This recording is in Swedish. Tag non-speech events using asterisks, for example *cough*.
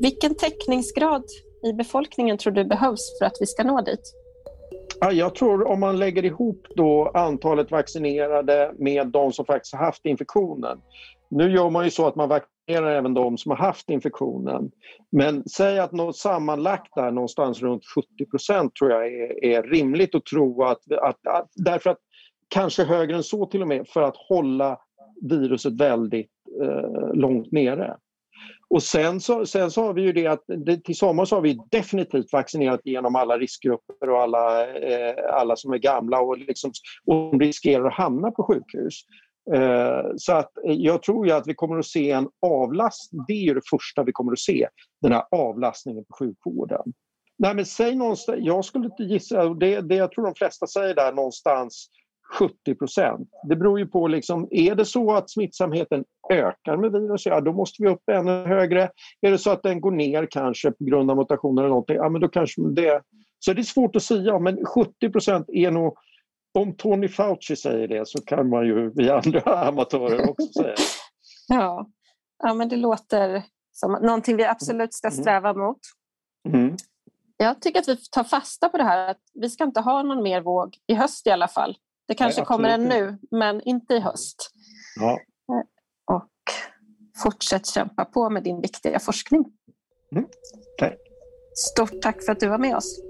Vilken täckningsgrad i befolkningen tror du behövs för att vi ska nå dit? Ja, jag tror om man lägger ihop då antalet vaccinerade med de som faktiskt har haft infektionen. Nu gör man ju så att man vaccinerar även de som har haft infektionen. Men säg att något sammanlagt där någonstans runt 70 procent tror jag är, är, rimligt att tro att, att, att, Därför att kanske högre än så till och med för att hålla viruset väldigt eh, långt nere. Och sen så, sen så har vi ju det att det, till sommar så har vi definitivt vaccinerat igenom alla riskgrupper och alla, eh, alla som är gamla och, liksom, och riskerar att hamna på sjukhus. Eh, så att jag tror ju att vi kommer att se en avlastning, det är ju det första vi kommer att se, den här avlastningen på sjukvården. Nej men säg någonstans, jag skulle inte gissa, det, det jag tror de flesta säger där någonstans 70 procent. Det beror ju på, liksom, är det så att smittsamheten ökar med virus, ja då måste vi upp ännu högre. Är det så att den går ner kanske på grund av mutationer eller någonting, ja men då kanske det... Så det är svårt att säga, men 70 procent är nog... Om Tony Fauci säger det så kan man ju vi andra *laughs* amatörer också säga *laughs* Ja. ja, men det låter som någonting vi absolut ska mm. sträva mot. Mm. Jag tycker att vi tar fasta på det här att vi ska inte ha någon mer våg i höst i alla fall. Det kanske Nej, kommer en nu, men inte i höst. Ja. Eh, och fortsätt kämpa på med din viktiga forskning. Mm. Tack. Stort tack för att du var med oss.